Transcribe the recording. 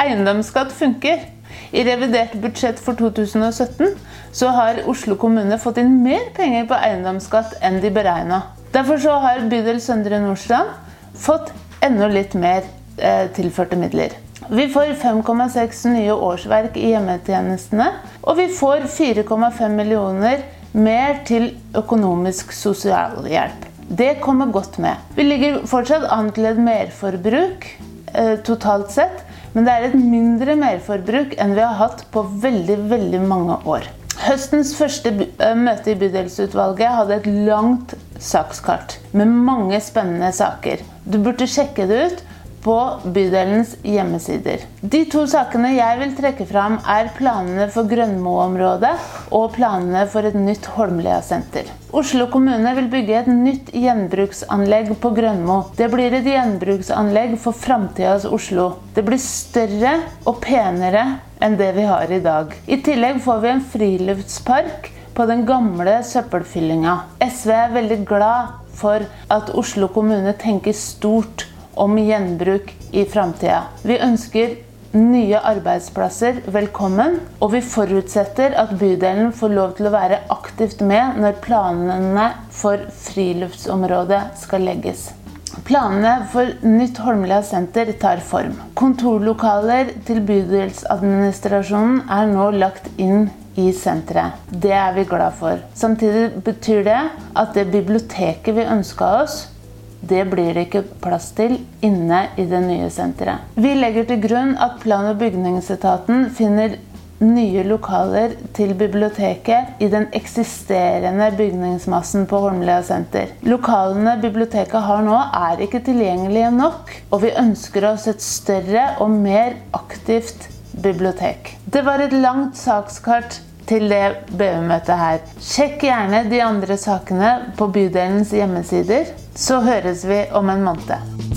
Eiendomsskatt funker. I revidert budsjett for 2017 så har Oslo kommune fått inn mer penger på eiendomsskatt enn de beregna. Derfor så har bydel Søndre Nordstrand fått enda litt mer eh, tilførte midler. Vi får 5,6 nye årsverk i hjemmetjenestene, og vi får 4,5 millioner mer til økonomisk sosialhjelp. Det kommer godt med. Vi ligger fortsatt an til et merforbruk eh, totalt sett, men det er et mindre merforbruk enn vi har hatt på veldig, veldig mange år. Høstens første eh, møte i bydelsutvalget hadde et langt sakskart med mange spennende saker. Du burde sjekke det ut på bydelens hjemmesider. De to sakene jeg vil trekke fram, er planene for Grønmo-området og planene for et nytt Holmlia-senter. Oslo kommune vil bygge et nytt gjenbruksanlegg på Grønmo. Det blir et gjenbruksanlegg for framtidas Oslo. Det blir større og penere enn det vi har i dag. I tillegg får vi en friluftspark på den gamle søppelfyllinga. SV er veldig glad for at Oslo kommune tenker stort om gjenbruk i framtida. Vi ønsker nye arbeidsplasser velkommen, og vi forutsetter at bydelen får lov til å være aktivt med når planene for friluftsområdet skal legges. Planene for nytt Holmlia senter tar form. Kontorlokaler til bydelsadministrasjonen er nå lagt inn i senteret. Det er vi glad for. Samtidig betyr det at det biblioteket vi ønska oss, det blir det ikke plass til inne i det nye senteret. Vi legger til grunn at plan- og bygningsetaten finner nye lokaler til biblioteket i den eksisterende bygningsmassen på Holmlia senter. Lokalene biblioteket har nå, er ikke tilgjengelige nok, og vi ønsker oss et større og mer aktivt bibliotek. Det var et langt sakskart til det BU-møtet her. Sjekk gjerne de andre sakene på bydelens hjemmesider, så høres vi om en måned.